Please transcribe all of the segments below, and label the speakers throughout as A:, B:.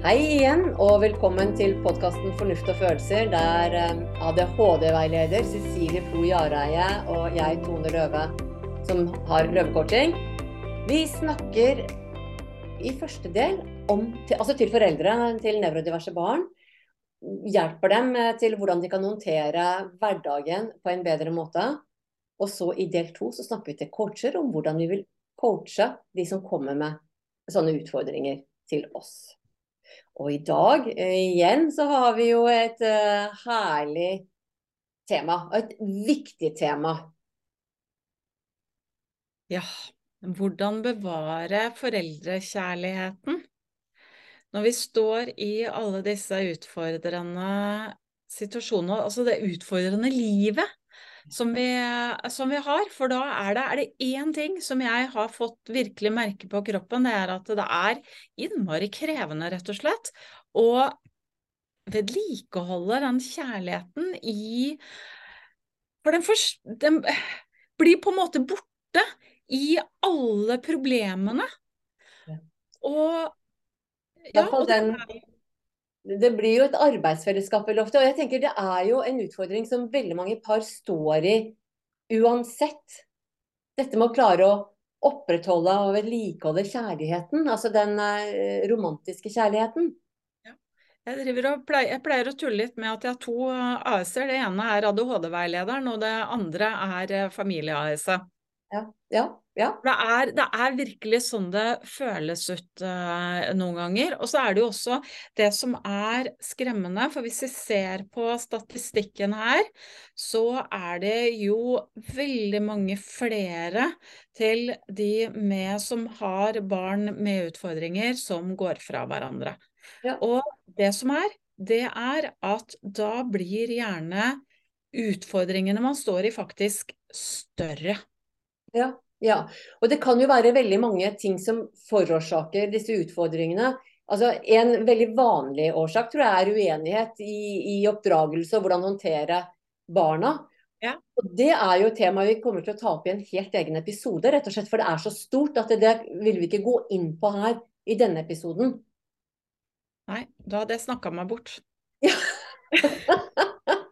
A: Hei igjen, og velkommen til podkasten Fornuft og følelser, der eh, ADHD-veileder Cecilie Flo Jareie og jeg, Tone Løve, som har løvecoaching, vi snakker i første del om, altså til foreldre til nevrodiverse barn. Hjelper dem til hvordan de kan håndtere hverdagen på en bedre måte. Og så i del to så snakker vi til coacher om hvordan vi vil coache de som kommer med sånne utfordringer til oss. Og i dag eh, igjen så har vi jo et uh, herlig tema. Et viktig tema.
B: Ja, hvordan bevare foreldrekjærligheten når vi står i alle disse utfordrende situasjonene, altså det utfordrende livet som vi, som vi, har. For da er det, er det én ting som jeg har fått virkelig merke på kroppen, det er at det er innmari krevende, rett og slett, å vedlikeholde den kjærligheten i For den, for, den blir på en måte borte i alle problemene. Og
A: ja, og den, det blir jo et arbeidsfellesskap veldig ofte. Og jeg tenker det er jo en utfordring som veldig mange par står i uansett. Dette med å klare å opprettholde og vedlikeholde kjærligheten. Altså den eh, romantiske kjærligheten.
B: Ja. Jeg, pleier, jeg, pleier, å tulle litt med at jeg har to eh, AS-er. Det ene er ADHD-veilederen, og det andre er eh, familie-AS-et.
A: Ja, ja, ja.
B: Det, er, det, er, virkelig sånn det føles ut uh, noen ganger. Og så er det jo også det som er skremmende, for hvis vi ser på statistikken her, så er det jo veldig mange flere til de med som har barn med utfordringer, som går fra hverandre. Ja. Og det som er, det er at da blir gjerne utfordringene man står i, faktisk større.
A: Ja, ja. Og det kan jo være veldig mange ting som forårsaker disse utfordringene. Altså, en veldig vanlig årsak tror jeg er uenighet i, i oppdragelse og hvordan håndtere barna. Ja. Og Det er jo et tema vi kommer til å ta opp i en helt egen episode, rett og slett, for det er så stort at det, det vil vi ikke gå inn på her i denne episoden.
B: Nei, da hadde jeg snakka meg bort.
A: Ja.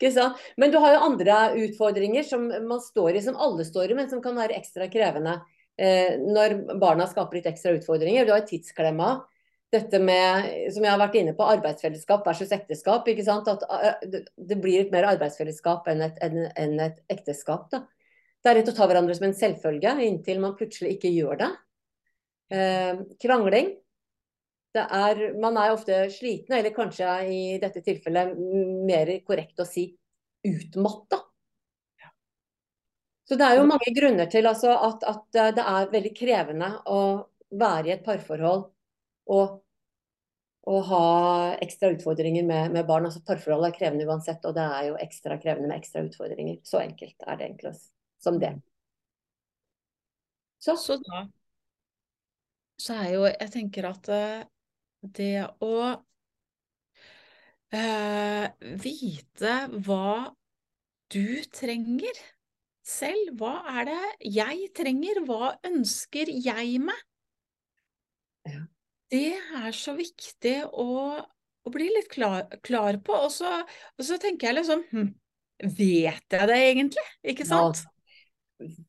A: Men du har jo andre utfordringer som man står i, som alle står i, men som kan være ekstra krevende eh, når barna skaper litt ekstra utfordringer. Du har tidsklemma. Dette med, som jeg har vært inne på, arbeidsfellesskap versus ekteskap. At uh, det blir et mer arbeidsfellesskap enn et, enn, enn et ekteskap. da. Det er rett å ta hverandre som en selvfølge inntil man plutselig ikke gjør det. Eh, krangling. Det er, man er ofte sliten, eller kanskje i dette tilfellet mer korrekt å si utmatta. Så det er jo mange grunner til altså, at, at, det er veldig krevende å være i et parforhold og, og ha ekstra utfordringer med, med, barn. Altså Parforhold er krevende uansett, og det er jo ekstra krevende med ekstra utfordringer. Så enkelt er det egentlig som det.
B: Så, så da så er jo Jeg tenker at uh, det å eh, vite hva du trenger selv. Hva er det jeg trenger? Hva ønsker jeg meg? Ja. Det er så viktig å, å bli litt klar, klar på. Og så, og så, tenker jeg liksom hm, Vet jeg det egentlig? Ikke sant? Ja.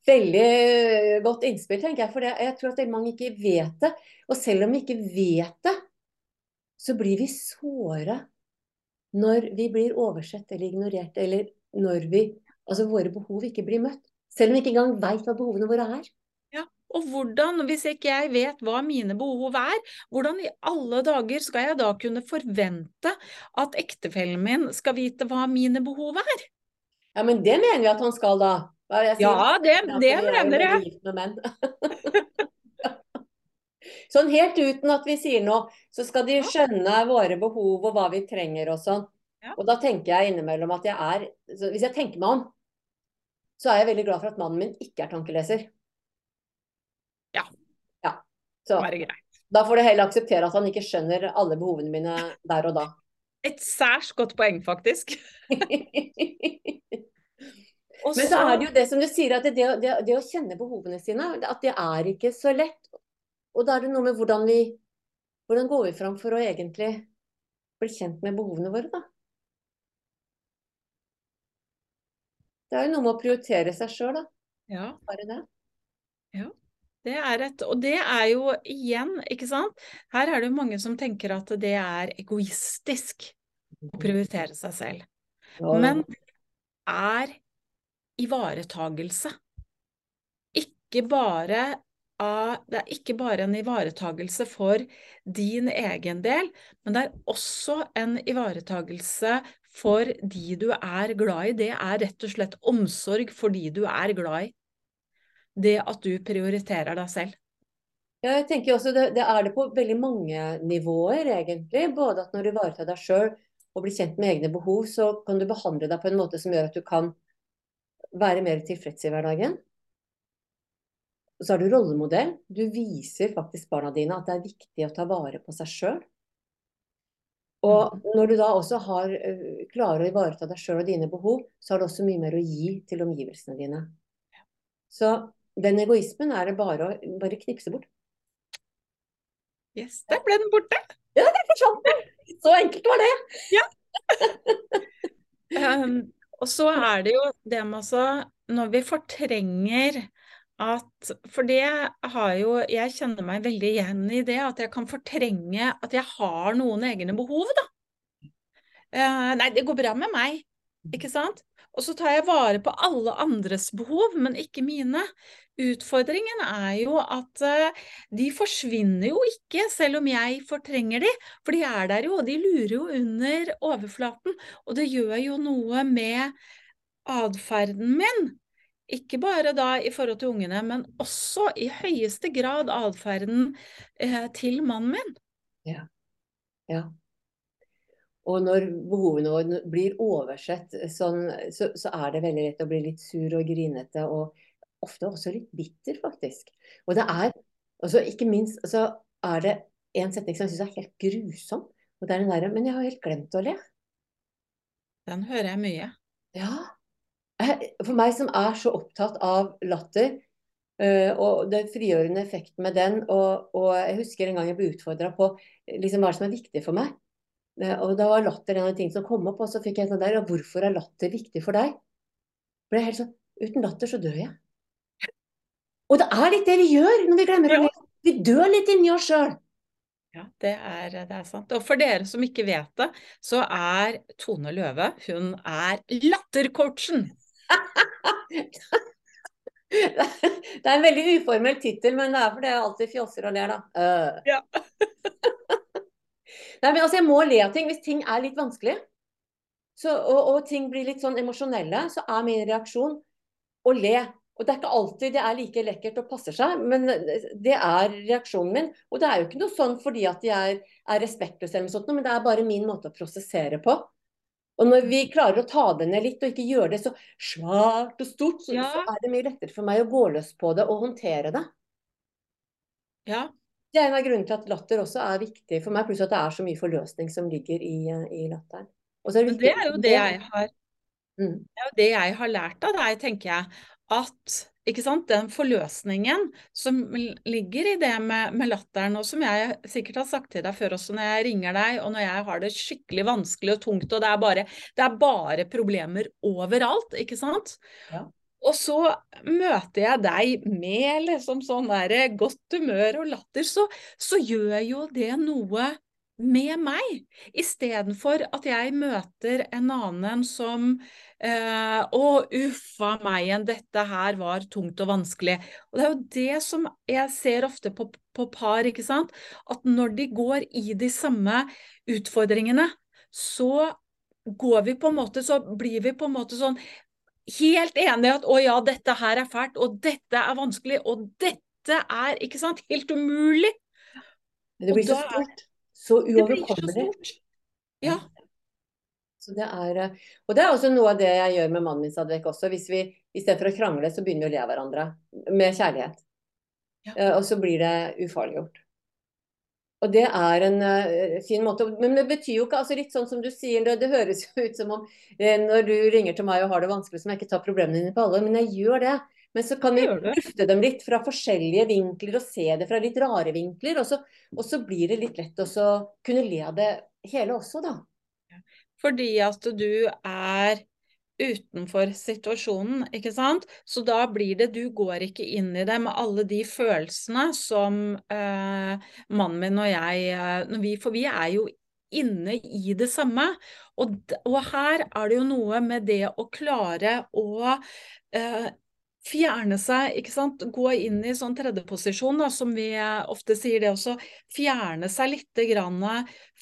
A: Veldig godt innspill, tenker jeg. For jeg tror at mange ikke vet det. Og selv om vi ikke vet det, så blir vi såra når vi blir oversett eller ignorert, eller når vi, altså våre behov ikke blir møtt. Selv om vi ikke engang veit hva behovene våre er.
B: Ja, og hvordan, hvis ikke jeg vet hva mine behov er, hvordan i alle dager skal jeg da kunne forvente at ektefellen min skal vite hva mine behov er?
A: Ja, men det mener vi at han skal, da.
B: Ja, det, det mener jeg.
A: Sånn helt uten at vi sier noe, så skal de skjønne våre behov og hva vi trenger og sånn. Ja. Og da tenker jeg innimellom at jeg er Hvis jeg tenker meg om, så er jeg veldig glad for at mannen min ikke er tankeleser.
B: Ja.
A: ja. Så da får du heller akseptere at han ikke skjønner alle behovene mine der og da.
B: Et særs godt poeng, faktisk.
A: Men så er det jo det som du sier, at det, det, det, å kjenne behovene sine, at det er ikke så lett. Og da er det noe med hvordan vi hvordan går vi fram for å egentlig bli kjent med behovene våre, da? Det er jo noe med å prioritere seg sjøl, da.
B: Ja.
A: Bare det.
B: Ja. Det er et, og det er jo igjen, ikke sant Her er det jo mange som tenker at det er egoistisk å prioritere seg selv.
A: Ja,
B: Men det er ivaretagelse. Ikke bare av, det er ikke bare en ivaretagelse for din egen del, men det er også en ivaretagelse for de du er glad i. Det er rett og slett omsorg for de du er glad i. Det at du prioriterer deg selv.
A: Ja, jeg tenker også det, det er det på veldig mange nivåer, egentlig. Både at når du ivaretar deg sjøl og blir kjent med egne behov, så kan du behandle deg på en måte som gjør at du kan være mer tilfreds i hverdagen. Og så er du rollemodell. Du viser faktisk barna dine at det er viktig å ta vare på seg sjøl. Og når du da også har, øh, klarer å ivareta deg sjøl og dine behov, så har du også mye mer å gi til omgivelsene dine. Så den egoismen er det bare å bare knipse bort.
B: Yes, der ble den borte.
A: Ja, det forsvant! den! Så enkelt var det.
B: Um, og så er det jo det med altså Når vi fortrenger at For det har jo Jeg kjenner meg veldig igjen i det, at jeg kan fortrenge at jeg har noen egne behov, da. Eh, nei, det går bra med meg, ikke sant? Og så tar jeg vare på alle andres behov, men ikke mine. Utfordringen er jo at eh, de forsvinner jo ikke, selv om jeg fortrenger de, for de er der jo, og de lurer jo under overflaten. Og det gjør jo noe med atferden min. Ikke bare da i forhold til ungene, men også i høyeste grad atferden eh, til mannen min.
A: Ja. ja. Og når behovene våre blir oversett sånn, så, så er det veldig lett å bli litt sur og grinete, og ofte også litt bitter, faktisk. Og det er, altså ikke minst, så er det en setning som jeg syns er helt grusom, og det er den derre Men jeg har helt glemt å le.
B: Den hører jeg mye.
A: Ja. Jeg- For meg som er så opptatt av latter, uh, og den frigjørende effekten med den, og, og jeg husker en gang jeg ble utfordra på liksom, hva som er viktig for meg. Uh, Og da var latter en av de tingene som kom opp, og så fikk jeg sånn der, hvorfor er latter viktig for deg? Ble er helt sånn, uten latter så dør jeg. Og det er litt det vi gjør når vi glemmer det. Vi dør litt inni oss sjøl.
B: Ja, det er, det er sant. Og for dere som ikke vet det, så er Tone Løve, hun er lattercoachen.
A: Det er en veldig uformell tittel, men det er fordi jeg alltid fjosser og ler, da. Uh.
B: Ja.
A: Nei, men altså, jeg må le av ting. Hvis ting er litt vanskelig, så, og, og ting blir litt sånn emosjonelle, så er min reaksjon å le. Og det er ikke alltid det er like lekkert og passer seg, men det er reaksjonen min. Og det er jo ikke noe sånn fordi at jeg er, respektløs eller noe sånt, men det er bare min måte å prosessere på. Og når vi klarer å ta det ned litt, og ikke gjøre det så svært og stort, så,
B: Ja.
A: så er det mye lettere for meg å gå løs på det og håndtere det.
B: Ja,
A: Det er en av grunnene til at latter også er viktig for meg, pluss at det er så mye forløsning som ligger i, i latteren. Og så er det
B: det er jo det jeg har
A: Mm.
B: Det er jo det jeg har lært av deg, tenker jeg. At den forløsningen som ligger i det med, med latteren, og som jeg sikkert har sagt til deg før også når jeg ringer deg, og når jeg har det skikkelig vanskelig og tungt, og det er bare, det er bare problemer overalt, ikke sant?
A: Ja.
B: Og så møter jeg deg med liksom sånn der godt humør og latter, så, så gjør jo det noe med meg, istedenfor at jeg møter en annen som eh, Å, uffa meg igjen, dette her var tungt og vanskelig. Og det er jo det som jeg ser ofte på, på par, ikke sant. At når de går i de samme utfordringene, så går vi på en måte, så blir vi på en måte sånn helt enige at å ja, dette her er fælt, og dette er vanskelig, og dette er, ikke sant, helt umulig.
A: Det blir så stort. Så uoverkommelig.
B: Det blir så stort. Ja.
A: Så det er, eh, og det er også noe av det jeg gjør med mannen min Sadek også. Hvis vi i stedet for å krangle, så begynner vi å le av hverandre med kjærlighet.
B: Ja.
A: Eh, Og så blir det ufarliggjort. Og det er en uh, fin måte. Men det betyr jo ikke altså litt sånn som du sier, det, det høres jo ut som om eh, når du ringer til meg og har det vanskelig, som jeg ikke tar problemene dine på alle, Men jeg gjør det. Men så kan vi lufte dem litt fra forskjellige vinkler og se det fra litt rare vinkler. Og så, og så blir det litt lett å kunne le av det hele også, da.
B: Fordi at du er utenfor situasjonen, ikke sant. Så da blir det Du går ikke inn i det med alle de følelsene som eh, mannen min og jeg eh, vi, For vi er jo inne i det samme. Og, og, her er det jo noe med det å klare å eh, fjerne seg, ikke sant, gå inn i sånn tredjeposisjon, som vi ofte sier det også, fjerne seg litt grann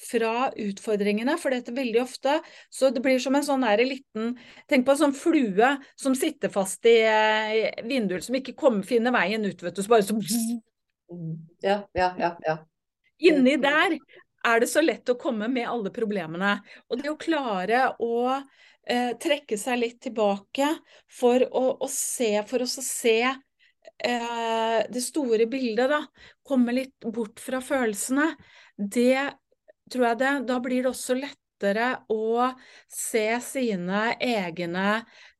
B: fra utfordringene, for dette veldig ofte, så det blir som en sånn der liten, tenk på en sånn flue som sitter fast i eh, vinduet, som ikke kommer, finner veien ut, vet du, så bare så
A: Ja, ja, ja, ja.
B: Inni der er det så lett å komme med alle problemene. Og det å klare å eh, trekke seg litt tilbake for å, å se, for å se eh, det store bildet, da. Komme litt bort fra følelsene. Det tror jeg det Da blir det også lettere å se sine egne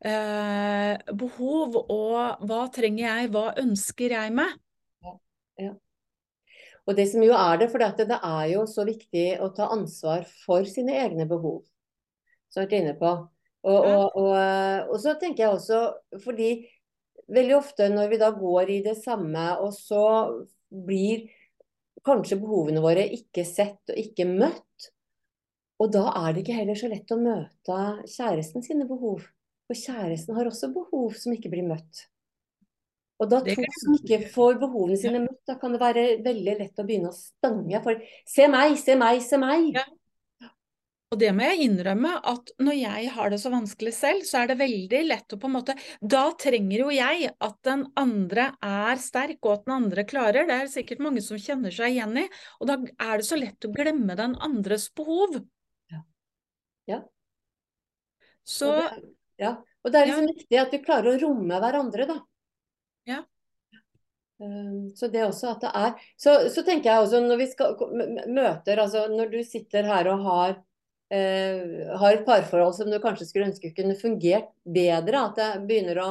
B: eh, behov og hva trenger jeg, hva ønsker jeg meg?
A: Ja, ja. Og det som jo er det, for det er jo så viktig å ta ansvar for sine egne behov, som jeg har vært inne på. Og, og, og, og, så tenker jeg også, fordi veldig ofte når vi da går i det samme, og så blir kanskje behovene våre ikke sett og ikke møtt, og da er det ikke heller så lett å møte kjæresten sine behov. For kjæresten har også behov som ikke blir møtt. Og da to som ikke får behovene sine møtt, da kan det være veldig lett å begynne å stange for Se meg, se meg, se meg. Ja.
B: Og det må jeg innrømme, at når jeg har det så vanskelig selv, så er det veldig lett å på en måte Da trenger jo jeg at den andre er sterk, og at den andre klarer. Det er sikkert mange som kjenner seg igjen i. Og da er det så lett å glemme den andres behov.
A: Ja. ja.
B: Så
A: og det, Ja. Og det er liksom ja. viktig at vi klarer å romme hverandre, da.
B: Ja.
A: Ehm, så det også at det er Så, så tenker jeg også når vi skal møter, altså når du sitter her og har eh, har et parforhold som du kanskje skulle ønske kunne fungert bedre. At det begynner å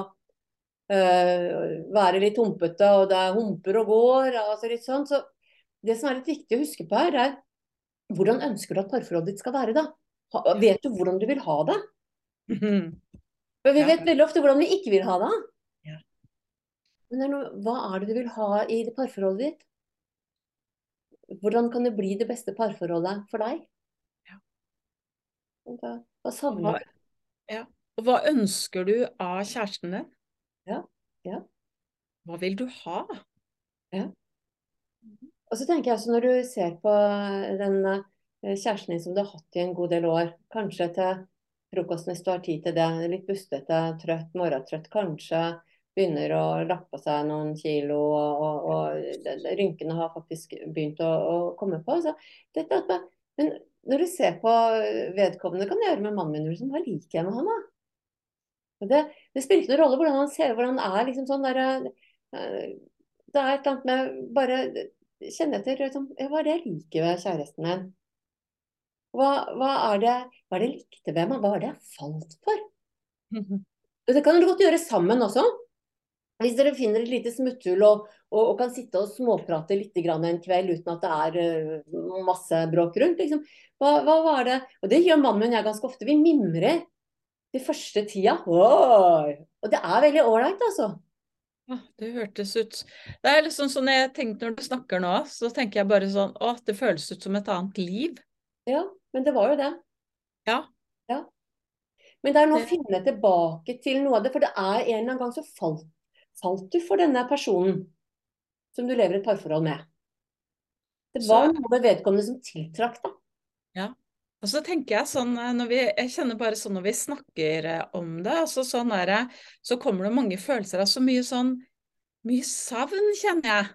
A: eh, være litt humpete, og det er humper og går. altså litt sånn. Så det som er litt viktig å huske på her, er hvordan ønsker du at parforholdet ditt skal være da? vet du hvordan du vil ha det? For vi vet veldig ofte hvordan vi ikke vil ha det. Men hva er det du vil ha i det parforholdet ditt? Hvordan kan det bli det beste parforholdet for deg? Hva, da savner du?
B: Ja. Og hva ønsker du av kjæresten din?
A: Ja. ja.
B: Hva vil du ha?
A: Ja. Og så tenker jeg også når du ser på den eh, kjæresten din som du har hatt i en god del år, kanskje til frokosten hvis du har tid til det, litt bustete, trøtt, morgentrøtt, kanskje begynner å lappe seg noen kilo, og, og, og rynkene har faktisk begynt å, å komme på. Så dette, men når du ser på vedkommende, kan du gjøre med mannen min, liksom, hva liker jeg med han da? Det, det, spiller ikke noen rolle hvordan han ser hvordan han er. liksom sånn der, eh, Det er et eller annet med bare kjenne etter liksom, Hva er det jeg liker ved kjæresten min? Hva, hva, er det, hva er det jeg likte ved meg? Hva er det jeg falt for? Det kan du godt gjøre sammen også. Hvis dere finner et lite smutthull og, og, og, kan sitte og småprate litt en kveld uten at det er uh, masse bråk rundt, liksom. hva, hva, var det Og det gjør mannen min og jeg ganske ofte. Vi mimrer de første tida. Oi! Og det er veldig ålreit, altså.
B: Ja, det hørtes ut Det er liksom sånn jeg tenkte når du snakker nå, så tenker jeg bare sånn Å, det føles ut som et annet liv.
A: Ja, men det var jo det.
B: Ja.
A: ja. Men det er nå å finne tilbake til noe av det, for det er en eller annen gang så falt falt du for denne personen som du lever et parforhold med? Det var noe med vedkommende som tiltrakk deg.
B: Ja. Og så tenker jeg sånn, eh, når vi, jeg kjenner bare sånn når vi snakker eh, om det, altså sånn der, så kommer det mange følelser av så mye sånn Mye savn, kjenner jeg.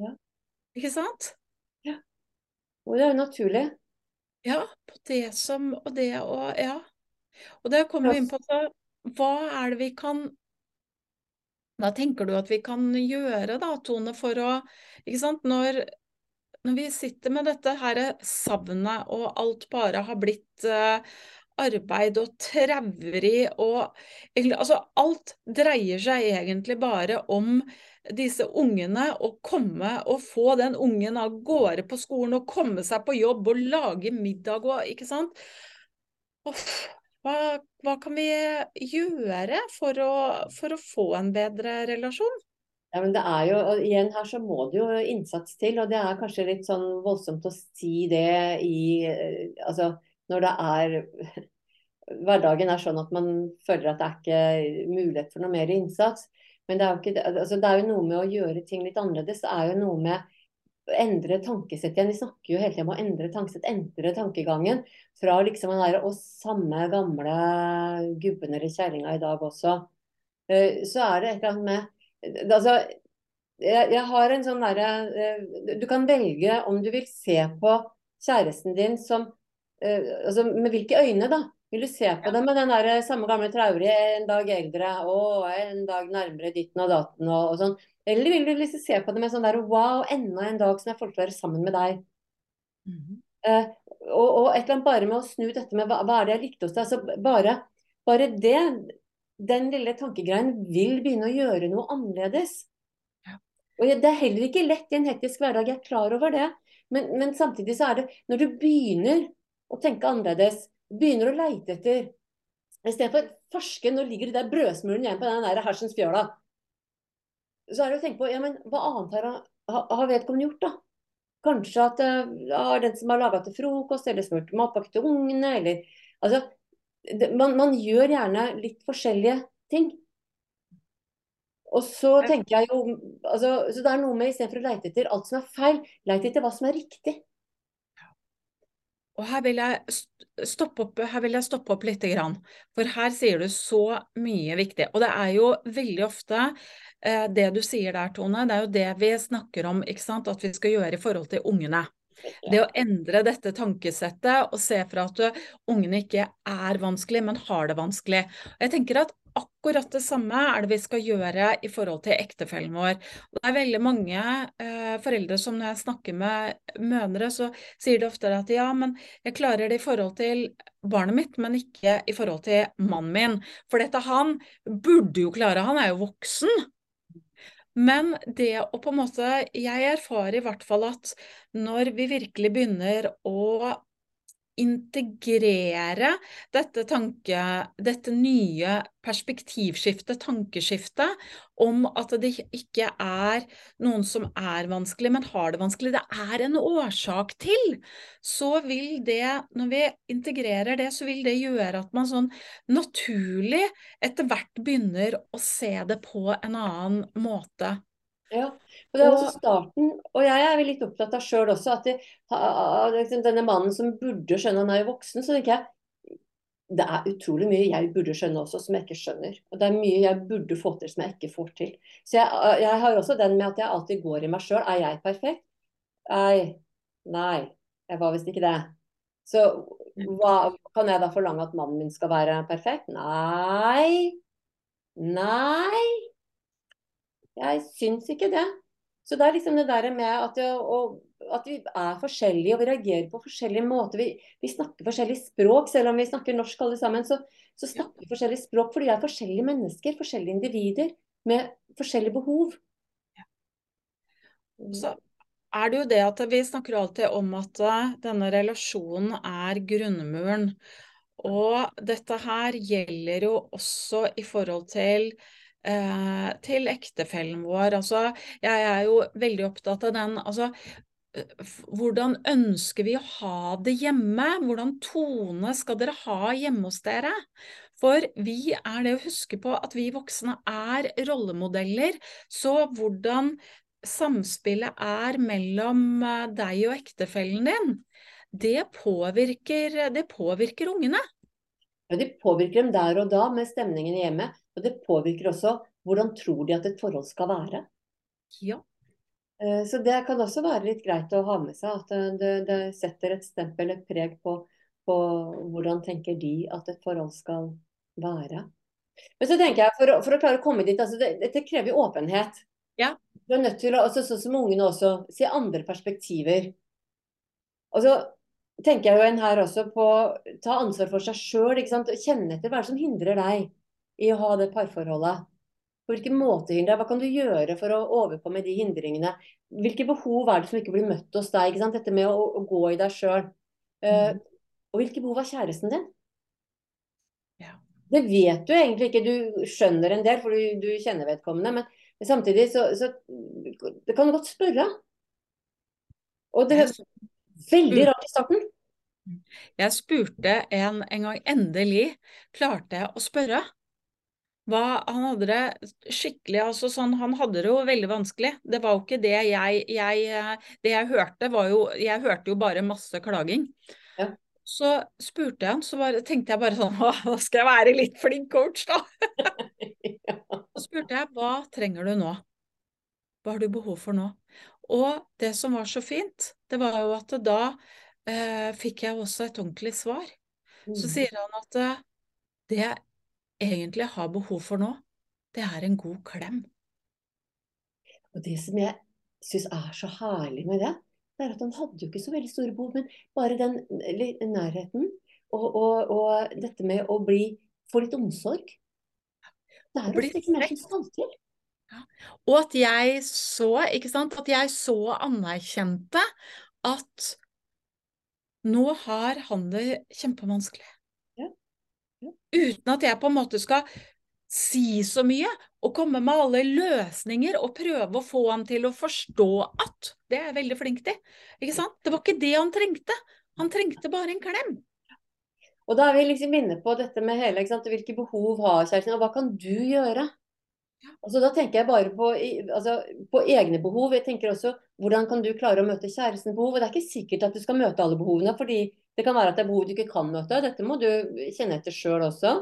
A: Ja.
B: Ikke sant?
A: Ja. Og det er jo naturlig.
B: Ja, på det som Og det og Ja. Og det kommer vi inn på så, Hva er det vi kan hva tenker du at vi kan gjøre da, Tone, for å Ikke sant, når når vi sitter med dette her savnet, og alt bare har blitt uh, arbeid og traurig og Altså, alt dreier seg egentlig bare om disse ungene å komme og få den ungen av gårde på skolen og komme seg på jobb og lage middag og Ikke sant? Uff, hva, hva, kan vi gjøre for å, for å få en bedre relasjon?
A: Ja, men det er jo, og igjen her så må det jo innsats til, og det er kanskje litt sånn voldsomt å si det i Altså når det er Hverdagen er sånn at man føler at det er ikke mulighet for noe mer innsats. Men det er, jo ikke, altså det er jo noe med å gjøre ting litt annerledes. Det er jo noe med endre tankesett igjen. Vi snakker jo hele tiden om å endre tankesett, endre tankegangen. Fra liksom den derre å samme gamle gubben eller kjerringa i dag også. Eh, så er det et eller annet med Altså, jeg, jeg, har en sånn derre eh, Du kan velge om du vil se på kjæresten din som Altså med hvilke øyne, da? Vil du se på det med den der samme gamle traurige, en dag eldre, og en dag nærmere ditten og datten og, og sånn? Eller vil du liksom se på det med sånn der wow, enda en dag som jeg får til å være sammen med deg? Mm -hmm. uh, og, og, et eller annet bare med å snu dette med hva, hva er det jeg likte hos deg? Altså bare, bare det den lille tankegreien vil begynne å gjøre noe annerledes. Og Det er heller ikke lett i en hektisk hverdag, jeg er klar over det. Men, men, samtidig så er det når du begynner å tenke annerledes, begynner å leite etter Istedenfor forske, nå ligger det der brødsmulen igjen på den der hersens fjøla. Så er det å tenke på ja, men hva annet har, har vedkommende gjort, da? Kanskje at det er den som har laga til frokost, eller smurt matpakke til ungene, eller Altså, man, man, gjør gjerne litt forskjellige ting. Og så tenker jeg jo altså, Så det er noe med istedenfor å leite etter alt som er feil, leite etter hva som er riktig.
B: Og her vil jeg opp, her vil jeg stoppe opp litt, for her sier du så mye viktig. Og det er jo veldig ofte eh, det du sier der, Tone, det er jo det vi snakker om at vi skal gjøre i forhold til ungene. Det å endre dette tankesettet og se fra at ungene ikke er vanskelig, men har det vanskelig. Jeg tenker at akkurat det samme er det vi skal gjøre i forhold til ektefellen vår. Og det er veldig mange eh, foreldre som når jeg snakker med mødre, så sier de ofte at ja, men jeg klarer det i forhold til barnet mitt, men ikke i forhold til mannen min. For dette han burde jo klare, han er jo voksen. Men det å på en måte Jeg erfarer i hvert fall at når vi virkelig begynner å integrere dette, tanke, dette nye perspektivskiftet, tankeskiftet, om at det ikke er noen som er vanskelig, men har det vanskelig. Det er en årsak til. Så vil det, når vi integrerer det, så vil det gjøre at man sånn naturlig etter hvert begynner å se det på en annen måte.
A: Ja, og det er også starten. Og jeg er litt opptatt av sjøl også at det, liksom denne mannen som burde skjønne han er jo voksen, så tenker jeg det er utrolig mye jeg burde skjønne også som jeg ikke skjønner. Og det er mye jeg burde få til som jeg ikke får til. Så jeg, jeg har jo også den med at jeg alltid går i meg sjøl. Er jeg perfekt? Nei. Nei. Jeg var visst ikke det. Så hva, kan jeg da forlange at mannen min skal være perfekt? Nei. Nei. Jeg syns ikke det. Så det er liksom det der med at, det, og, at, vi er forskjellige og vi reagerer på forskjellige måter. Vi, vi, snakker forskjellig språk, selv om vi snakker norsk alle sammen. Så, så snakker vi forskjellig språk fordi vi er forskjellige mennesker, forskjellige individer med forskjellige behov.
B: Så er det jo det at vi snakker alltid om at eh, denne relasjonen er grunnmuren. Og dette her gjelder jo også i forhold til eh, til ektefellen vår. Altså, jeg er jo veldig opptatt av den. Altså, eh, hvordan ønsker vi å ha det hjemme? Hvordan tone skal dere ha hjemme hos dere? For vi er det å huske på at vi voksne er rollemodeller. Så hvordan samspillet er mellom eh, deg og ektefellen din, det påvirker, det påvirker ungene.
A: Ja, Det påvirker dem der og da med stemningen i hjemmet. Og det påvirker også hvordan tror de at et forhold skal være.
B: Ja.
A: Eh, så det kan også være litt greit å ha med seg. At det, det setter et stempel, et preg på, på, hvordan tenker de at et forhold skal være. Men så tenker jeg, for for å klare å komme dit, altså det, Dette krever jo åpenhet.
B: Ja.
A: Du er nødt til å, altså, sånn som ungene også, se andre perspektiver. Og så tenker jeg jo en her også på ta ansvar for seg sjøl. Kjenne etter hva er som hindrer deg i å ha det parforholdet. På hvilken måte hindrer deg? Hva kan du gjøre for å overkomme de hindringene? Hvilke behov er det som ikke blir møtt hos deg? Dette med å, å gå i deg sjøl. Uh, mm. Og hvilke behov har kjæresten din?
B: Ja.
A: Det vet du egentlig ikke. Du skjønner en del, for du, du kjenner vedkommende. Men, men samtidig så, så det kan du godt spørre. Og det høres veldig rart i starten.
B: Jeg spurte en en gang, endelig klarte jeg å spørre. Hva, han hadde det skikkelig altså sånn, Han hadde det jo veldig vanskelig. Det var jo ikke det jeg, jeg Det jeg hørte, var jo Jeg hørte jo bare masse klaging.
A: Ja.
B: Så spurte jeg han, så bare, tenkte jeg bare sånn Nå skal jeg være litt flink coach, da. ja. Så spurte jeg hva trenger du nå? Hva har du behov for nå? Og det som var så fint, det var jo at da eh, fikk jeg også et ordentlig svar. Mm. Så sier han at eh, det egentlig har behov for nå, det er en god klem.
A: Og det som jeg syns er så herlig med det, det er at han hadde jo ikke så veldig store behov, men bare den nærheten og, og, og dette med å bli, få litt omsorg. Det er jo ikke mer som skal til.
B: Ja. Og at jeg så, ikke sant, at jeg så anerkjente at nå har han det kjempevanskelig. Uten at jeg på en måte skal si så mye og komme med alle løsninger og prøve å få han til å forstå at Det er jeg veldig flink til. Ikke sant? Det var ikke det han trengte. Han trengte bare en klem.
A: Og da er vi liksom inne på dette med hele, hvilke behov har kjæresten, og hva kan du gjøre? Altså, da tenker jeg bare på, altså, på, egne behov. Jeg tenker også hvordan kan du klare å møte kjærestens behov. Og det er ikke sikkert at du skal møte alle behovene, fordi det kan være at det er behov du ikke kan møte. Dette må du kjenne etter sjøl også.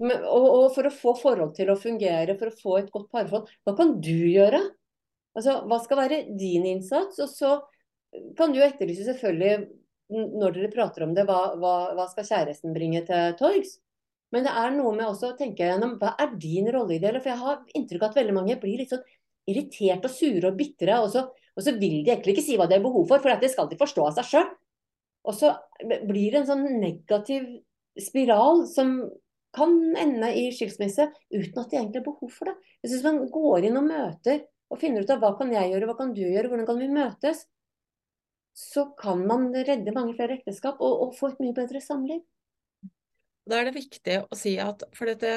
A: Men, og, og, for å få forhold til å fungere, for å få et godt parforhold, hva kan du gjøre? Altså, hva skal være din innsats? Og så kan du etterlyse selvfølgelig, når dere prater om det, hva, hva, hva skal kjæresten bringe til torgs? Men det er noe med også å tenke gjennom hva er din rolle i det? For jeg har inntrykk av at veldig mange blir litt sånn irritert og sure og bitre. Og så, og så vil de egentlig ikke si hva de har behov for, for det skal de forstå av seg sjøl. Og så blir det en sånn negativ spiral som kan ende i skilsmisse uten at de egentlig har behov for det. Hvis man går inn og møter og finner ut av hva kan jeg gjøre, hva kan du gjøre, hvordan kan vi møtes, så kan man redde mange flere ekteskap og, og få et mye bedre samliv.
B: Da er det viktig å si at For dette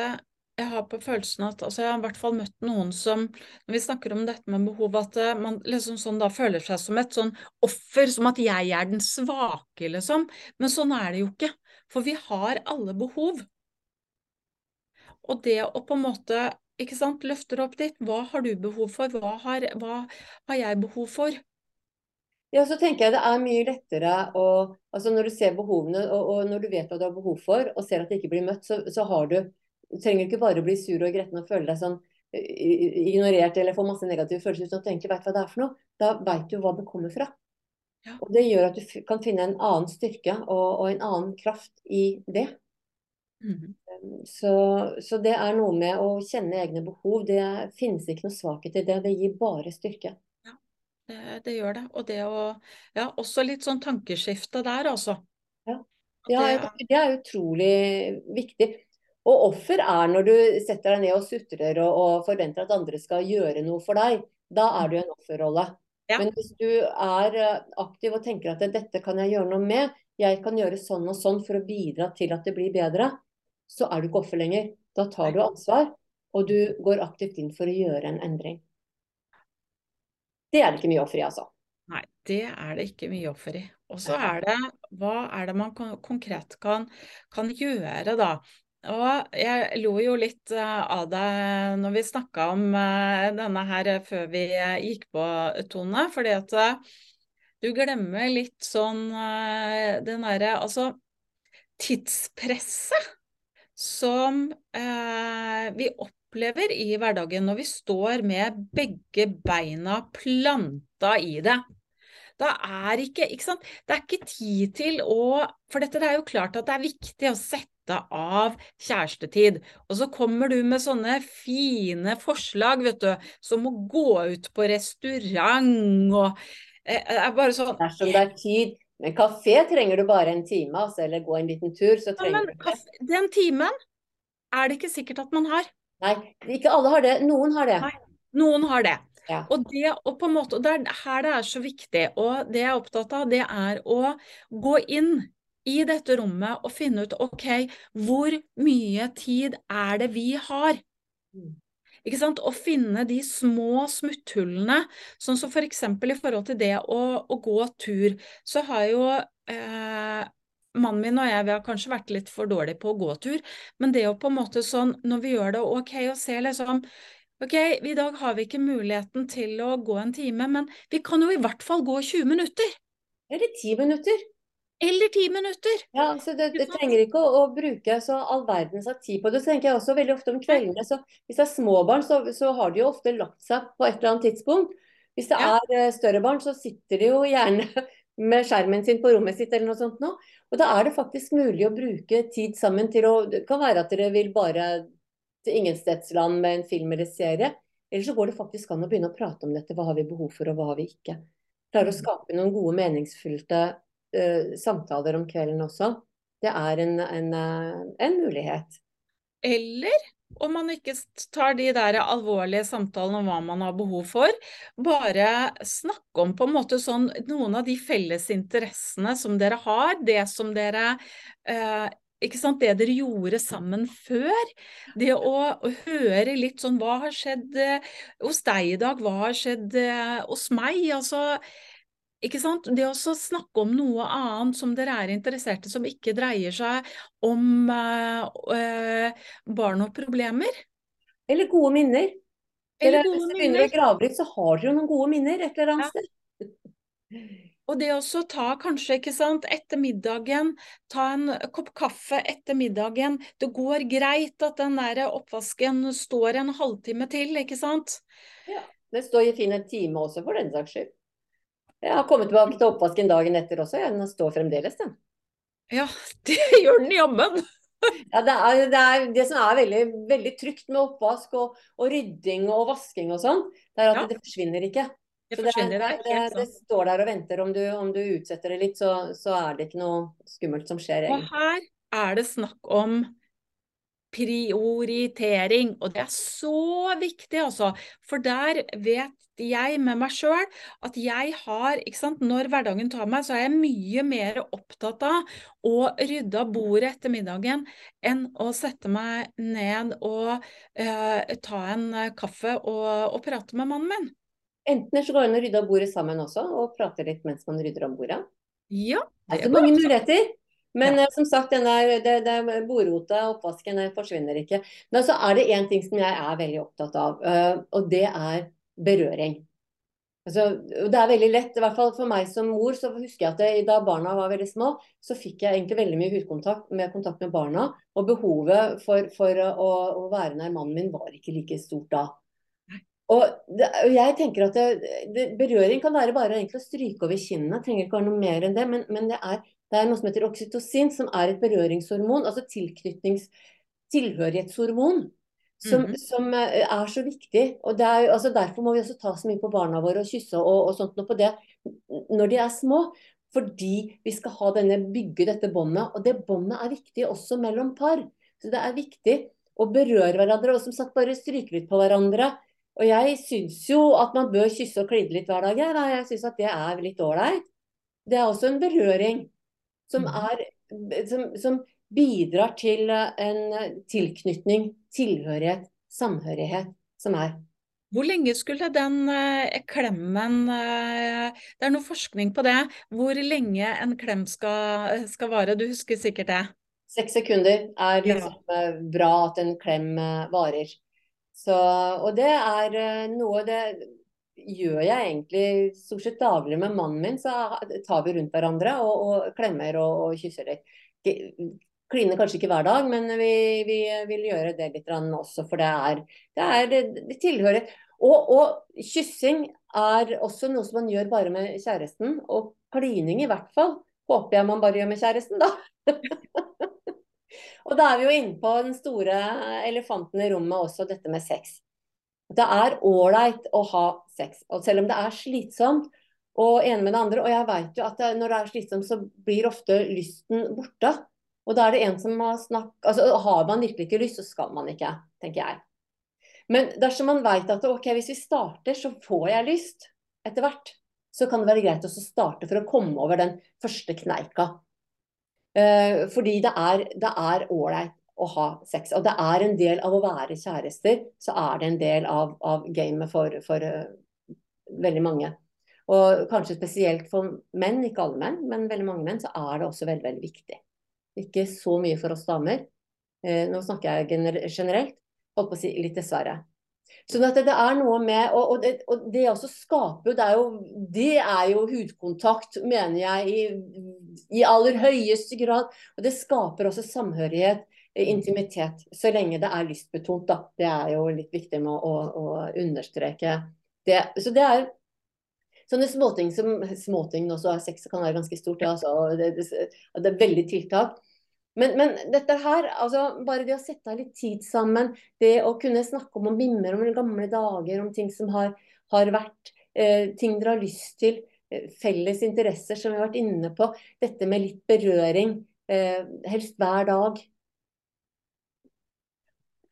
B: jeg har på følelsen at altså Jeg har i hvert fall møtt noen som Når vi snakker om dette med behov, at eh, man liksom sånn da føler seg som et sånn offer, som at jeg er den svake, liksom. Men sånn er det jo ikke. For vi har alle behov. Og det å på en måte ikke sant, løfter opp ditt. Hva har du behov for? Hva har, hva har jeg behov for?
A: Ja, så tenker jeg det er mye lettere å altså Når du ser behovene, og, og når du vet hva du har behov for, og ser at det ikke blir møtt, så, så har du Du trenger ikke bare å bli sur og gretten og føle deg sånn ignorert eller få masse negative følelser uten at du egentlig veit hva det er for noe. Da veit du hva det kommer fra. Ja. Og Det gjør at du kan finne en annen styrke og, og en annen kraft i det. Mm. Så, så, det er noe med å kjenne egne behov. Det finnes ikke noe svakhet i det. Det gir bare styrke.
B: Det, det, gjør det. Og det å Ja, også litt sånn tankeskifte der, altså.
A: Ja, ja det, det er utrolig viktig. Og offer er når du setter deg ned og sutrer og, og, forventer at andre skal gjøre noe for deg. Da er du i en offerrolle. Ja. Men hvis du er eh, aktiv og tenker at dette kan jeg gjøre noe med, jeg kan gjøre sånn og sånn for å bidra til at det blir bedre, så er du ikke offer lenger. Da tar du ansvar, og du går aktivt inn for å gjøre en endring. Det er det ikke mye offer i, altså.
B: Nei, det er det ikke mye offer i. Og så er det hva er det man konkret kan, kan gjøre, da? Og jeg lo jo litt uh, av deg når vi snakka om uh, denne her før vi gikk på, Tone. Fordi at du glemmer litt sånn den derre Altså tidspresset som vi opplever i hverdagen når vi står med begge beina planta i det. Da er ikke, ikke sant? Det er ikke tid til å For dette er jo klart at det er viktig å sette nytte av kjærestetid. Og så kommer du med sånne fine forslag, vet du, som å gå ut på restaurant og det er bare sånn
A: Dersom det er tid. Men kafé trenger du bare en time, altså, eller gå en liten tur, så trenger
B: ja, men, du det. Den timen er det ikke sikkert at man har.
A: Nei, ikke alle har det. Noen har det. Nei,
B: noen har det.
A: Ja.
B: Og det, og på en måte, og det er her det er så viktig, og det jeg er opptatt av, det er å gå inn i dette rommet og finne ut ok, hvor mye tid er det vi har? Mm. Ikke sant? Å finne de små smutthullene, sånn som for eksempel i forhold til det å, å gå tur, så har jo eh, mannen min og jeg vi har kanskje vært litt for dårlige på å gå tur, men det å på en måte sånn, når vi gjør det ok, og ser liksom Ok, i dag har vi ikke muligheten til å gå en time, men vi kan jo i hvert fall gå 20 minutter.
A: Eller 10 minutter.
B: Eller ti minutter.
A: Ja, så det, det trenger ikke å, å, bruke så all verdens av tid på det. Så tenker jeg også veldig ofte om kveldene, så hvis det er små barn, så, så har de jo ofte lagt seg på et eller annet tidspunkt. Hvis det ja. er eh, større barn, så sitter de jo gjerne med skjermen sin på rommet sitt eller noe sånt nå. Og da er det faktisk mulig å bruke tid sammen til å Det kan være at dere vil bare til ingenstedsland med en film eller serie. Eller så går det faktisk an å begynne å prate om dette. Hva har vi behov for, og hva har vi ikke? Klare å mm. skape noen gode, meningsfylte uh, samtaler om kvelden også. Det er en, en, uh, en mulighet.
B: Eller om man ikke tar de der alvorlige samtalene om hva man har behov for, bare snakke om på en måte sånn noen av de felles interessene som dere har, det som dere eh, ikke sant, det dere gjorde sammen før. Det å, å, høre litt sånn Hva har skjedd eh, hos deg i dag? Hva har skjedd eh, hos meg? Altså, ikke sant? Det å snakke om noe annet som dere er interessert i, som ikke dreier seg om eh, barn og problemer.
A: Eller gode minner. Eller, gode hvis dere begynner å grave litt, så har dere jo noen gode minner et eller annet ja. sted.
B: Og det å ta kanskje, ikke sant, etter middagen, ta en kopp kaffe etter middagen. Det går greit at den der oppvasken står en halvtime til, ikke sant?
A: Ja, det står i fin en time også, for den saks skyld. Jeg har kommet tilbake til oppvasken dagen etter også, den står fremdeles, den.
B: Ja, det gjør den jammen.
A: ja, det, er, det, er, det, som er veldig, veldig trygt med oppvask og, og rydding og vasking og sånn, det er at ja. det forsvinner ikke.
B: Det forsvinner.
A: Det, det, står der og venter. Om du, om du utsetter det litt, så, så, er det ikke noe skummelt som skjer.
B: Egentlig. Og her er det snakk om prioritering, og det er så viktig, altså. For der vet jeg med meg sjøl at jeg har, ikke sant, når hverdagen tar meg, så er jeg mye mer opptatt av å rydde av bordet etter middagen enn å sette meg ned og uh, ta en kaffe og, og prate med mannen min.
A: Enten så går det an å rydde av bordet sammen også, og prate litt mens man rydder om bordet.
B: Ja,
A: det er så mange muligheter. Men ja. uh, som sagt, den der, det, det bordrota, oppvasken, forsvinner ikke. Men så er det én ting som jeg er veldig opptatt av, uh, og det er berøring. Altså, det er veldig lett, i hvert fall for meg som mor, så husker jeg at det, da barna var veldig små, så fikk jeg egentlig veldig mye hudkontakt med kontakt med barna. Og behovet for, for å, å, være nær mannen min var ikke like stort da. Og, det, og, jeg tenker at det, det, Berøring kan være bare å stryke over kinnene. Trenger ikke være noe mer enn det. Men, men det, er, det, er, noe som heter oksytocin, som er et berøringshormon. Altså tilknytnings tilhørighetshormon. Som, mm -hmm. som, eh, er så viktig. og er, altså Derfor må vi også ta så mye på barna våre og kysse og, og sånt på det når de er små. Fordi vi skal ha denne, bygge dette båndet. Og det båndet er viktig også mellom par. Så det er viktig å berøre hverandre og som sagt bare stryke litt på hverandre. Og jeg syns jo at man bør kysse og kline litt hver dag. Jeg, jeg syns at det er litt ålreit. Det er også en berøring som, mm. er, som, som bidrar til en tilknytning, tilhørighet, samhørighet, som er.
B: Hvor lenge skulle den eh, klemmen eh, Det er noe forskning på det. Hvor lenge en klem skal, skal vare? Du husker sikkert det?
A: Seks sekunder er liksom ja. Eh, bra at en klem varer. Så, og det er eh, noe det gjør jeg egentlig stort sett daglig med mannen min. Så tar vi rundt hverandre og, og klemmer og, og, kysser litt. Kliner kanskje ikke hver dag, men vi, vi vil gjøre det litt også. For det er, det, er, det tilhører og, og, kyssing er også noe som man gjør bare med kjæresten. Og klining i hvert fall. Håper jeg man bare gjør med kjæresten, da. Og da er vi jo inne på den store elefanten i rommet også, dette med sex. Det er ålreit å ha sex. Og selv om det er slitsomt og ene med det andre, og jeg vet jo at det, når det er slitsomt, så blir ofte lysten borte. Og da er det en som har snakket Altså har man virkelig ikke lyst, så skal man ikke, tenker jeg. Men dersom man vet at ok, hvis vi starter, så får jeg lyst etter hvert, så kan det være greit å starte for å komme over den første kneika. Eh, fordi det er ålreit å ha sex. Og det er en del av å være kjærester, så er det en del av, av gamet for, for uh, veldig mange. Og kanskje spesielt for menn, ikke alle menn, men veldig mange menn, så er det også veldig, veldig viktig. Ikke så mye for oss damer. Uh, nå snakker jeg generelt, holdt på å si litt dessverre. Sånn at det er noe med Og, og, det, og det, også skaper det er, jo, det er jo hudkontakt, mener jeg, i, i, aller høyeste grad. Og det skaper også samhørighet, intimitet. Så lenge det er lystbetont, da. Det er jo litt viktig med å, å understreke det. Så det er sånne småting som Småting også, sex kan være ganske stort, ja, altså, det, det, det er veldig tiltak. Men, men, dette her, altså bare det å sette av litt tid sammen, det å kunne snakke om og mimre om gamle dager, om ting som har, har vært, eh, ting dere har lyst til, eh, felles interesser som vi har vært inne på, dette med litt berøring, eh, helst hver dag.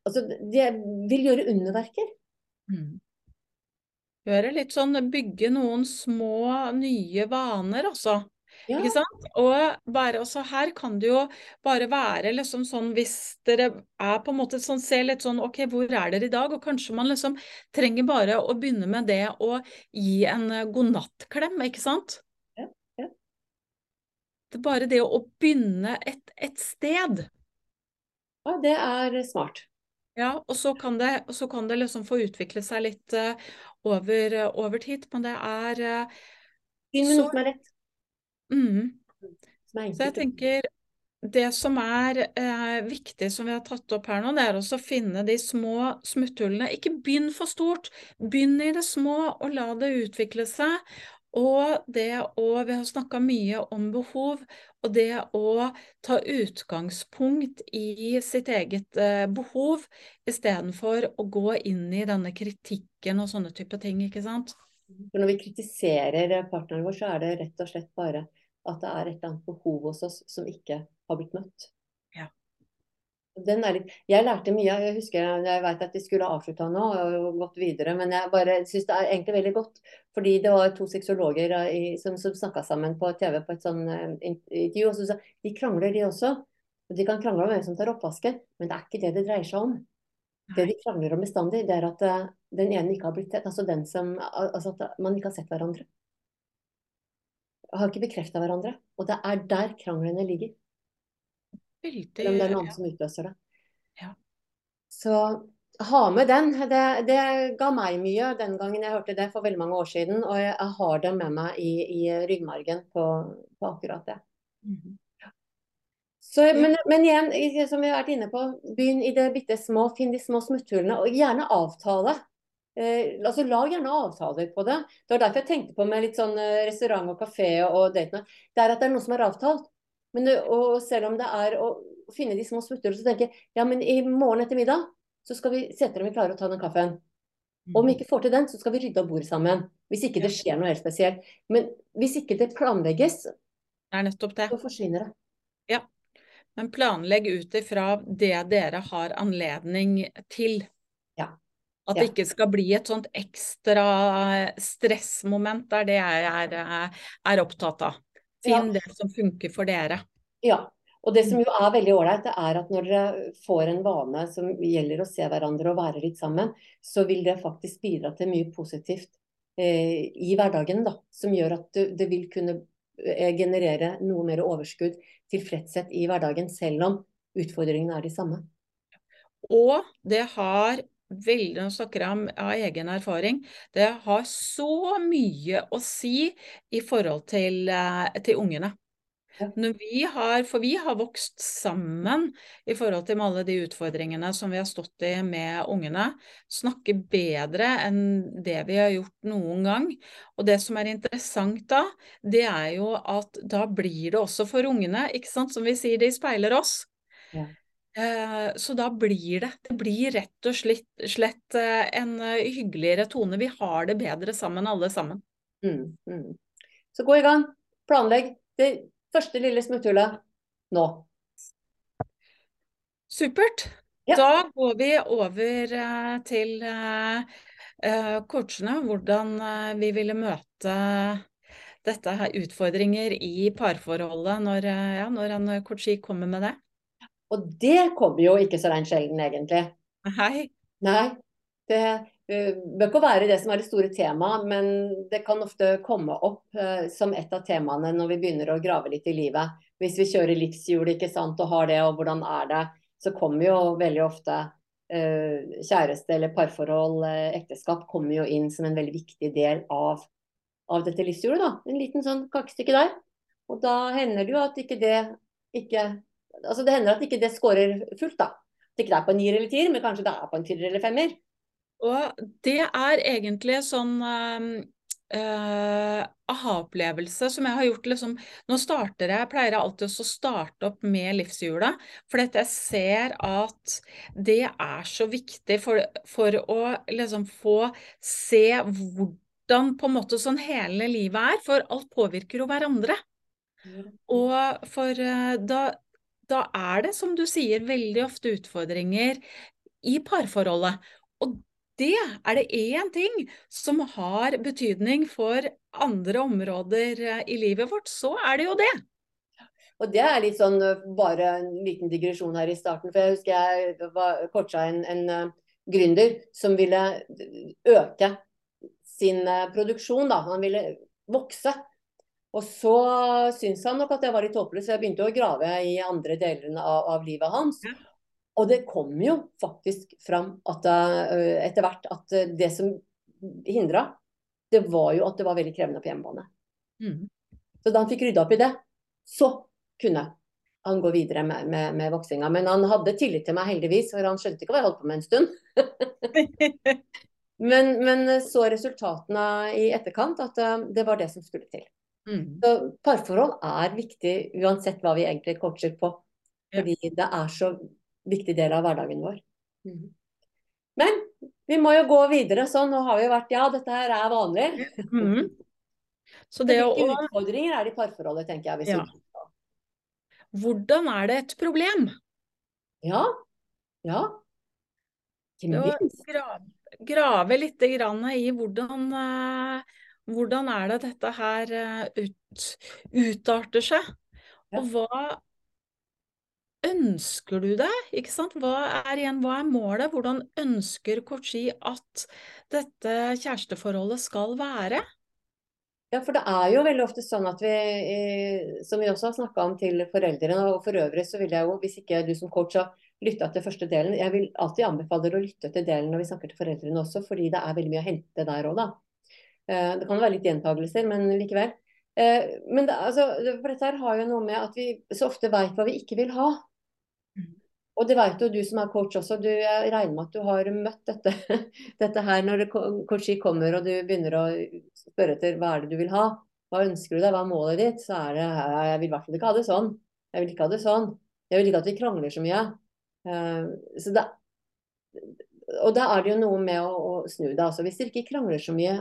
A: Altså, de vil gjøre underverker. Mm.
B: Gjøre litt sånn, bygge noen små, nye vaner, altså. Ja. Ikke sant? Og bare også her kan det jo bare være liksom sånn hvis dere er på en måte sånn, ser litt sånn OK, hvor er dere i dag? Og kanskje man liksom trenger bare å begynne med det å gi en eh, godnattklem, ikke sant? Ja. Ja. Det bare det å begynne et, et sted.
A: Ja, det er smart.
B: Ja, og så kan det, så kan det liksom få utvikle seg litt uh, over, uh, over, tid, men det er uh,
A: Begynn med noe som er lett.
B: Mm. Så jeg tenker det som er eh, viktig, som vi har tatt opp her nå, det er også å finne de små smutthullene. Ikke begynn for stort. Begynn i det små og la det utvikle seg. Og det å Vi har snakka mye om behov, og det å ta utgangspunkt i sitt eget eh, behov istedenfor å gå inn i denne kritikken og sånne type ting, ikke sant.
A: For når vi kritiserer partneren vår, så er det rett og slett bare at det er et eller annet behov hos oss som ikke har blitt møtt. Ja. Litt, jeg lærte mye. Jeg husker jeg vet at de skulle avslutta nå og gått videre, men jeg bare syns det er egentlig veldig godt. Fordi det var to sexologer i, som, som snakka sammen på TV på et sånn uh, intervju. og så sa De krangler, de også. Og De kan krangle om hvem som tar oppvasken, men det er ikke det det dreier seg om. Det de krangler om bestandig, det er at uh, den ene ikke har blitt tett. Altså den som Altså at man ikke har sett hverandre har ikke bekrefta hverandre. Og det er der kranglene ligger. Veldig, Om det er noen ja. som utløser det. Ja. Så ha med den. Det, det, ga meg mye den gangen jeg hørte det for veldig mange år siden. Og jeg, jeg har det med meg i, i ryggmargen på, på, akkurat det. Mm -hmm. Så, men, men, igjen, som vi har vært inne på, begynn i det bitte små. Finn de små smutthullene, og gjerne avtale. Eh, altså Lag gjerne avtaler på det. Det var derfor jeg tenkte på med litt sånn eh, restaurant og kafé og date Det er at det er noe som er avtalt. Men og selv om det er å finne de små smutthullene, så tenker jeg ja, men i morgen etter middag så skal vi se etter om vi klarer å ta den kaffen. Og om vi ikke får til den, så skal vi rydde av bordet sammen. Hvis ikke det skjer noe helt spesielt. Men hvis ikke det planlegges,
B: det er nettopp det.
A: så forsvinner det.
B: Ja. Men planlegg ut ifra det dere har anledning til.
A: Ja.
B: At det ikke skal bli et sånt ekstra stressmoment. der er det jeg er, eh, er opptatt av. Finn ja. det som funker for dere.
A: Ja. Og det som jo er veldig ålreit, er at når dere får en vane som gjelder å se hverandre og være litt sammen, så vil det faktisk bidra til mye positivt eh, i hverdagen. da, Som gjør at det, det vil kunne eh, generere noe mer overskudd, tilfredshet i hverdagen, selv om utfordringene er de samme.
B: Og det har veldig, nå snakker jeg om av egen erfaring, det har så mye å si i forhold til, eh, til ungene. Vi har, for vi har vokst sammen i forhold til alle de utfordringene som vi har stått i med ungene. Snakke bedre enn det vi har gjort noen gang. Og det som er interessant da, det er jo at da blir det også for ungene, ikke sant, som vi sier, de speiler oss.
A: Ja.
B: Eh, så da blir det Det blir rett og slett, slett eh, en eh, hyggeligere tone. Vi har det bedre sammen, alle sammen.
A: Mm, mm. Så gå i gang. Planlegg det første lille smutthullet nå.
B: Supert.
A: Ja.
B: Da går vi over til coachene. Hvordan vi ville møte dette her utfordringer i parforholdet når, ja, når en coachie kommer med det.
A: Og det kommer jo ikke så reint sjelden, egentlig.
B: Hei.
A: Nei. Det eh, bør ikke være det som er det store temaet, men det kan ofte komme opp uh, som et av temaene når vi begynner å grave litt i livet. Hvis vi kjører livshjul ikke sant, og har det, og hvordan er det, så kommer jo veldig ofte uh, kjæreste eller parforhold, uh, ekteskap, kommer jo inn som en veldig viktig del av, av dette livshjulet. da. En liten sånn kakestykke der. Og da hender det jo at ikke det ikke Altså det hender at ikke det scorer fullt, da. At ikke det er på en nier eller tier, men kanskje det er på en tier eller femmer.
B: Og det er egentlig sånn uh, aha-opplevelse som jeg har gjort liksom Nå starter jeg, pleier jeg alltid å starte opp med livshjula, for jeg ser at det er så viktig for, for å liksom få se hvordan på en måte sånn hele livet er, for alt påvirker jo hverandre. Og for uh, da, da er det, som du sier, veldig ofte utfordringer i parforholdet. Og det er det én ting som har betydning for andre områder eh, i livet vårt, så er det jo det.
A: Og det er litt sånn øh, bare en liten digresjon her i starten. For jeg husker jeg var coacha en, en uh, gründer som ville øke sin produksjon. Da. Han ville vokse. Og så syntes han nok at jeg var litt håpløs, så jeg begynte å grave i andre deler av, av livet hans.
B: Ja.
A: Og det kom jo faktisk fram at uh, etter hvert at det som hindra, det var jo at det var veldig krevende på hjemmebane.
B: Mm.
A: Så da han fikk rydda opp i det, så kunne han gå videre med, med, med voksinga. Men han hadde tillit til meg, heldigvis, for han skjønte ikke hva jeg holdt på med en stund. men, men, så resultatene i etterkant at uh, det var det som skulle til.
B: Mm.
A: Så parforhold er viktig uansett hva vi egentlig coacher på. Fordi ja. det er så viktig del av hverdagen vår. Mm. Men vi må jo gå videre sånn. Nå har vi vært Ja, dette her er vanlig.
B: Mm.
A: Så det Hvilke å... utfordringer er det i parforholdet, tenker jeg. Hvis ja.
B: Hvordan er det et problem?
A: Ja. Ja. Ikke minst.
B: Grave, grave litt i hvordan, uh, hvordan er det dette her uh, ut, utarter seg. Og hva ønsker du det? Ikke sant? Hva er igjen, hva er målet? Hvordan ønsker Kochi at dette kjæresteforholdet skal være?
A: Ja, for det er jo veldig ofte sånn at vi, som vi også har snakka om til foreldrene, og for øvrig så vil jeg jo, hvis ikke du som coach har lytta til første delen, jeg vil alltid anbefale dere å lytte til delen når vi snakker til foreldrene også, fordi det er veldig mye å hente der òg, da. Eh, det kan være litt gjentagelser, men likevel. Eh, men det, altså, for dette her har jo noe med at vi så ofte veit hva vi ikke vil ha. Og det vet jo du som er coach også, du, jeg regner med at du har møtt dette, dette her når coachi kommer og du begynner å spørre etter hva er det du vil ha, hva ønsker du deg, hva er målet ditt, så er det jeg vil i hvert fall ikke ha det sånn, jeg vil ikke ha det sånn, jeg vil ikke at vi krangler så mye. Uh, så det, og da er det jo noe med å, å snu det. Altså, hvis dere ikke krangler så mye,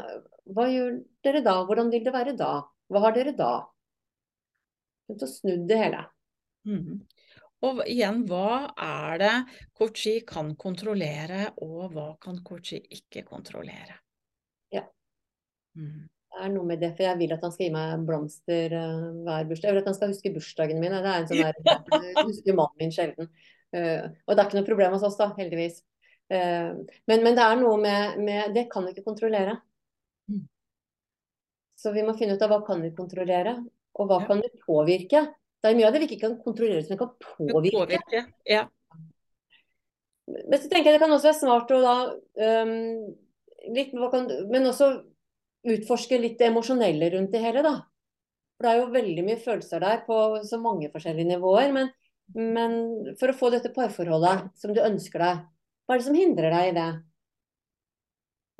A: hva gjør dere da? Hvordan vil det være da? Hva har dere da? Så snudd det hele.
B: Mm. Og igjen, hva er det Kochi kan kontrollere, og hva kan Kochi ikke kontrollere?
A: Ja. Mm. Det er noe med det, for jeg vil at han skal gi meg blomster uh, hver bursdag. Jeg vil at han skal huske bursdagen min. Det er en sånn der, Jeg husker mannen min sjelden. Uh, og det er ikke noe problem hos oss, da, heldigvis. Uh, men, men, det er noe med, med Det kan vi ikke kontrollere. Mm. Så vi må finne ut av hva kan vi kontrollere, og hva ja. kan vi påvirke. Det er mye av det vi ikke kan kontrollere, som vi kan påvirke. påvirke
B: ja.
A: Men så tenker jeg det kan også være smart å da um, litt, kan, Men også utforske litt det emosjonelle rundt det hele, da. For det er jo veldig mye følelser der på så mange forskjellige nivåer. Men, men for å få dette parforholdet som du ønsker deg, hva er det som hindrer deg i det?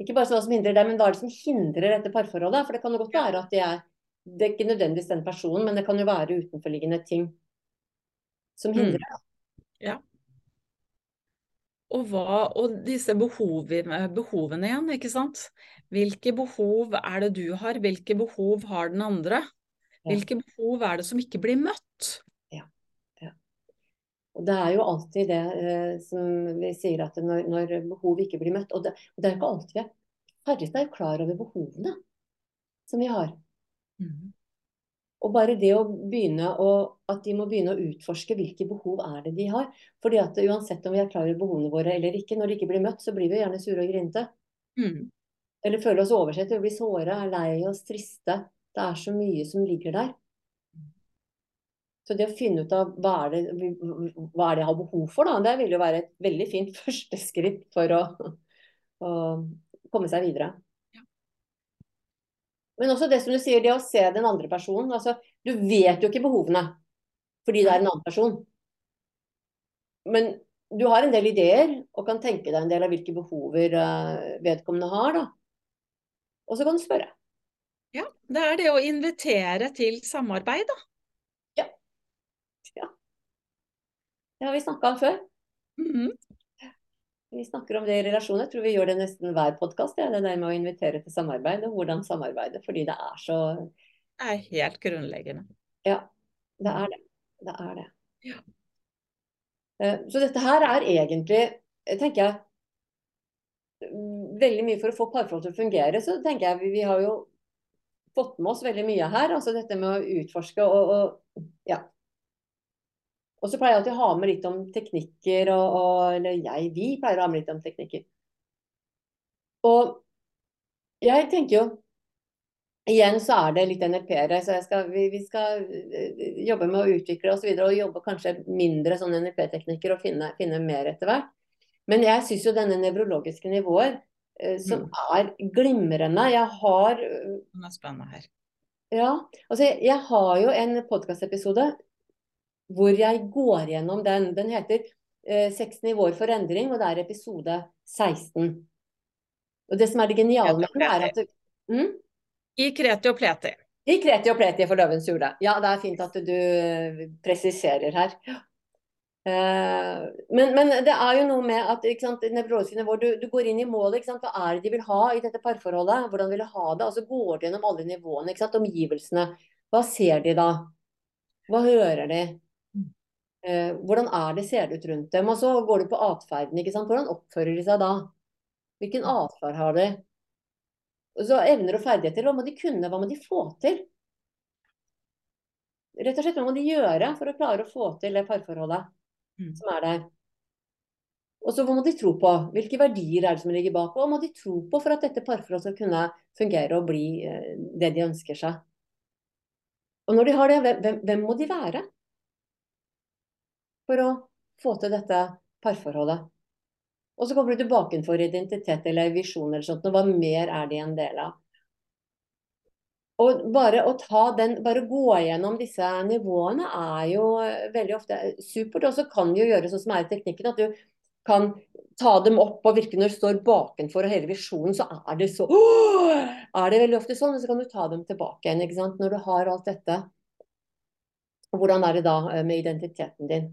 A: Ikke bare hva som hindrer deg, men hva er det som hindrer dette parforholdet? For det kan jo godt være at det er det er ikke nødvendigvis den personen, men det kan jo være utenforliggende ting som hindrer
B: mm. Ja. Og, hva, og disse behovene, behovene igjen, ikke sant. Hvilke behov er det du har, hvilke behov har den andre? Hvilke behov er det som ikke blir møtt?
A: Og det er jo alltid det eh, som vi sier at når, når, behovet ikke blir møtt Og det, det er jo ikke alltid vi er færreste er klar over behovene som vi har. Mm. Og bare det å begynne å, at de må begynne å utforske hvilke behov er det de har. fordi at uansett om vi er klar over behovene våre eller ikke, når de ikke blir møtt, så blir vi gjerne sure og grinete. Mm. Eller føler oss oversett, vi blir såre, er lei oss, triste. Det er så mye som ligger der. Så det å finne ut av hva er det, hva er det jeg har behov for, da, det vil jo være et veldig fint første skritt for å, å komme seg videre. Men også det som du sier, det å se den andre personen. altså Du vet jo ikke behovene fordi det er en annen person. Men du har en del ideer og kan tenke deg en del av hvilke behover eh, vedkommende har. da. Og så kan du spørre.
B: Ja, det er det å invitere til samarbeid, da.
A: Ja. ja. Det har vi snakka om før. Mm -hmm. Vi snakker om det i relasjoner. Jeg tror vi gjør det nesten hver podkast. Ja. Det der med å invitere til samarbeid, og hvordan samarbeide. Fordi det er så
B: Det er helt grunnleggende.
A: Ja, det er det. Det er det. Ja. Eh, så dette her er egentlig, tenker jeg Veldig mye for å få parforhold til å fungere, så tenker jeg vi, vi har jo fått med oss veldig mye her. Altså dette med å utforske og, og ja. Og så pleier jeg alltid å ha med litt om teknikker, og, og, eller jeg, vi pleier å ha med litt om teknikker. Og jeg tenker jo Igjen så er det litt NLP-ere, så skal, vi, vi, skal eh, jobbe med å utvikle oss videre og jobbe kanskje mindre sånn NLP-teknikker og finne, finne, mer etter hvert. Men jeg syns jo denne nevrologiske nivåer Eh, som mm. er glimrende. Jeg har
B: Den er spennende her.
A: Ja. Altså, jeg har jo en podkastepisode hvor jeg går gjennom den. Den heter eh, 'Seks nivåer for endring', og det er episode 16. Og det som er det geniale med den, er at mm?
B: I kreti og pleti.
A: I kreti og pleti for løvens hule. Ja, det er fint at du eh, presiserer her. Eh, men, men, det er jo noe med at sant, nivåer, du, du, går inn i målet. Hva er det de vil ha i dette parforholdet? Hvordan vil de ha det? Og så går de gjennom alle nivåene. Omgivelsene. Hva ser de da? Hva hører de? Eh, hvordan er det ser det ut rundt dem? Og så går du på atferden. Hvordan oppfører de seg da? Hvilken atferd har de? Og så evner og ferdigheter. Hva må de kunne? Hva må de få til? Rett og slett, Hva må de gjøre for å klare å få til det parforholdet? Mm. som er der. Og så hva må de tro på. Hvilke verdier er det som ligger bak? Hva må de tro på for at dette parforholdet skal kunne fungere og bli eh, det de ønsker seg? Og når de har det, hvem, hvem må de være for å få til dette parforholdet? Og så kommer du tilbake for identitet eller visjon eller sånt. Og hva mer er de en del av? Og bare å den, bare gå gjennom disse nivåene er jo veldig ofte supert. Og så kan du gjøre sånn som er i teknikken, at du kan ta dem opp og virke når du står bakenfor og hele visjonen, så er det så Er det veldig ofte sånn, og så kan du ta dem tilbake igjen, ikke sant. Når du har alt dette. Hvordan er det da eh, med identiteten din?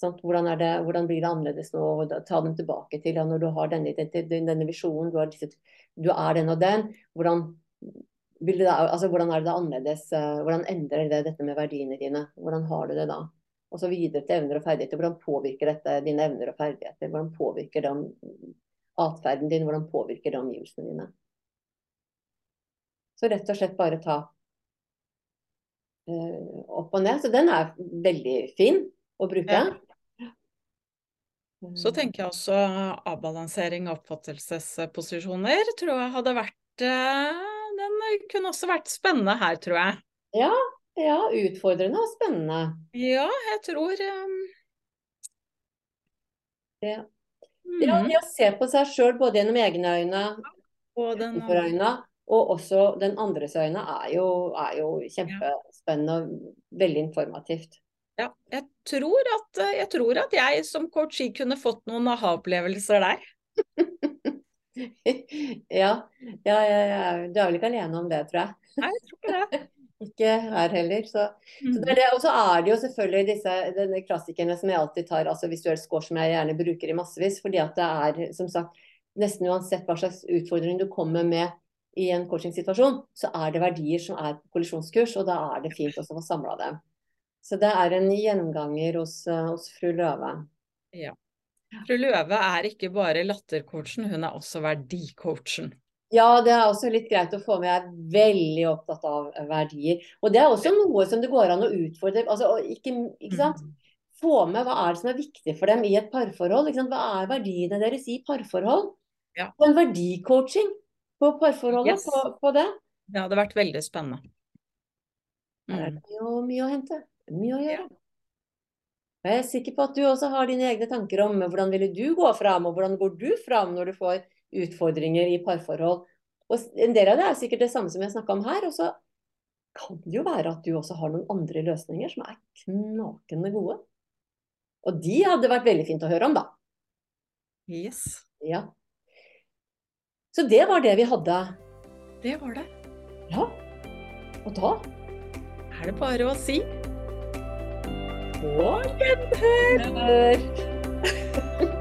A: Hvordan, det, hvordan, blir det annerledes nå? Ta dem tilbake til ja, når du har denne, denne visjonen, du, du, er den og den. Hvordan det, altså, hvordan er det annerledes? Eh, hvordan endrer det dette med verdiene dine? Hvordan har du det da? Og så videre til evner og ferdigheter. Hvordan påvirker dette dine evner og ferdigheter? Hvordan påvirker det atferden din? Hvordan påvirker det omgivelsene dine? Så rett og slett bare ta uh, opp og ned. Så den er veldig fin å bruke. Ja.
B: Så tenker jeg også avbalansering av oppfattelsesposisjoner tror jeg hadde vært uh den kunne også vært spennende her, tror jeg.
A: Ja, ja utfordrende og spennende.
B: Ja, jeg tror um...
A: ja. Mm. ja, det å se på seg sjøl både gjennom egne øyne og den øyne, og også den andres øyne, er jo, er jo kjempespennende og veldig informativt.
B: Ja, jeg tror, at, jeg tror at jeg som coach kunne fått noen aha-opplevelser der.
A: ja, ja, ja, ja, du er vel ikke alene om det, tror jeg.
B: Nei, jeg tror ikke det.
A: Ikke her heller. Så, så det er det. Og så er det jo selvfølgelig disse denne klassikerne som jeg alltid tar, altså visuell score, som jeg gjerne bruker i massevis. Fordi at det er, som sagt, nesten uansett hva slags utfordring du kommer med i en coachingsituasjon, så er det verdier som er på kollisjonskurs, og da er det fint også å få samla dem. Så det er en gjenganger hos, hos fru Løve.
B: Ja. Fru Løve er ikke bare lattercoachen, hun er også verdicoachen.
A: Ja, det er også litt greit å få med. Jeg er veldig opptatt av verdier. Og det er også noe som det går an å utfordre. Altså, ikke, ikke sant? Mm. Få med hva er det som er viktig for dem i et parforhold. Hva er verdiene deres i parforhold? Ja. Og en verdicoaching på parforholdet yes. på, på, det.
B: Det hadde vært veldig spennende.
A: Mm. Det er jo mye å hente. Mye å gjøre. Ja. Jeg er sikker på at du også har dine egne tanker om hvordan ville du gå fram, og hvordan går du fram når du får utfordringer i parforhold. Og En del av det er sikkert det samme som jeg snakka om her. Og så kan det jo være at du også har noen andre løsninger som er knakende gode. Og de hadde vært veldig fint å høre om, da.
B: Yes.
A: Ja. Så det var det vi hadde.
B: Det var det.
A: Ja. Og da
B: er det bare å si
A: På gjenhør!